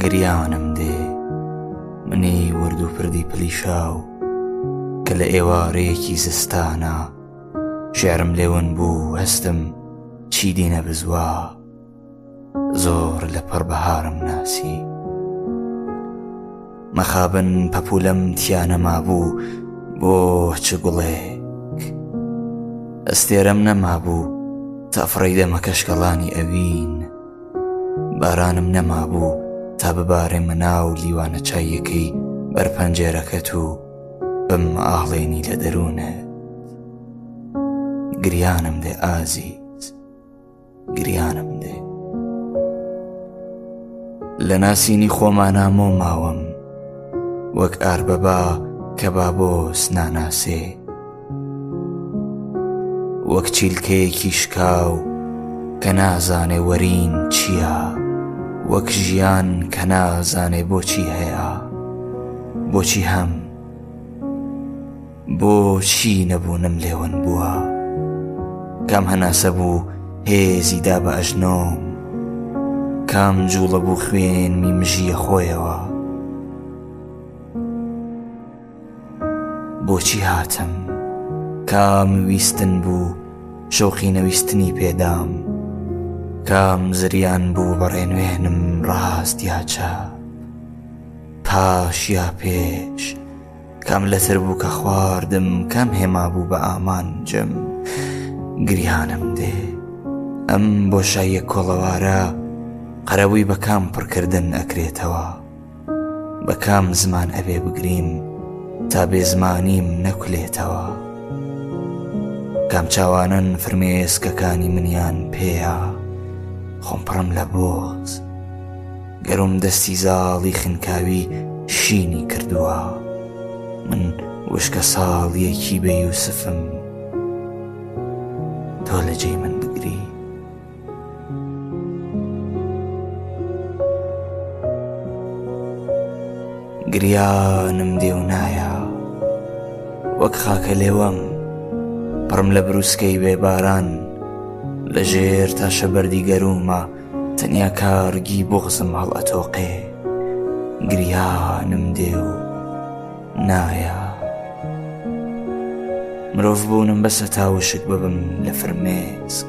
گریانم دێ منی ورد و پردی پلیشاو کە لە ئێوارەیەکی زستانە شعرم لێون بوو هەستم چی دینە بزوا زۆر لە پڕ بەهارم ناسی مەخابن پەپولەم تیانەما بوو بۆ چ گوڵێک ئەستێرەم نەمابوو تافڕی دەمە کەشکەڵانی ئەوین بارانم نەمابوو تا ببارێمە ناو لیوانە چاییەکەی بەر پەنجێرەکەت و بم ئاڵێنی لە دەروونێت گریانم دێ ئازی گریانم دێ لە ناسینی خۆمانامۆ ماوەم وەک ئار بەبا کە بابۆس ناناسێ وەک چیلکەیەکی شکاو کە نازانێ وەرین چییە وەک ژیان کە نازانێ بۆچی هەیە بۆچی هەم بۆچی نەبوونم لێ ون بووە کام هەناسە بوو هێزی دا بە ئەژنۆم کام جووڵە بوو خوێنی مژیە خۆیەوە بۆچی هاتم؟ کام ویستن بوو شەوقی نەویستنی پێدام؟ کام زریان بوو بەڕێنوێنم ڕاست یا چەپ؟ پاش یا پێش؟ کام لەتر بوو کە خواردم؟ کام هێما بوو بە ئامانجم؟ گریانم دێ. ئەم بۆشاییە کۆڵەوارە قەرەبووی بە کام پڕکردن ئەکرێتەوە؟ بە کام زمان ئەبێ بگریم تا بێ زمانیم نەکولێتەوە کام چاوانن فرمێسکەکانی منیان پێیا خۆم پڕم لە بۆت گەرم دەستی زاڵی خنکاوی شینی کردووە من وشکە ساڵیەکی بە یوسفم تۆ لە جێی من بگری گریانم دێ و نایە وەک خاکە لێوەم پڕم لە بروسکەی بێ باران لە ژێر تاشە بەردی گەرومە تەنیا کارگی بغزم هەڵ ئەتۆقێ گریانم دێ و نایە مرۆڤ بوونم بەسە تاوشک ببم لە فرمێسک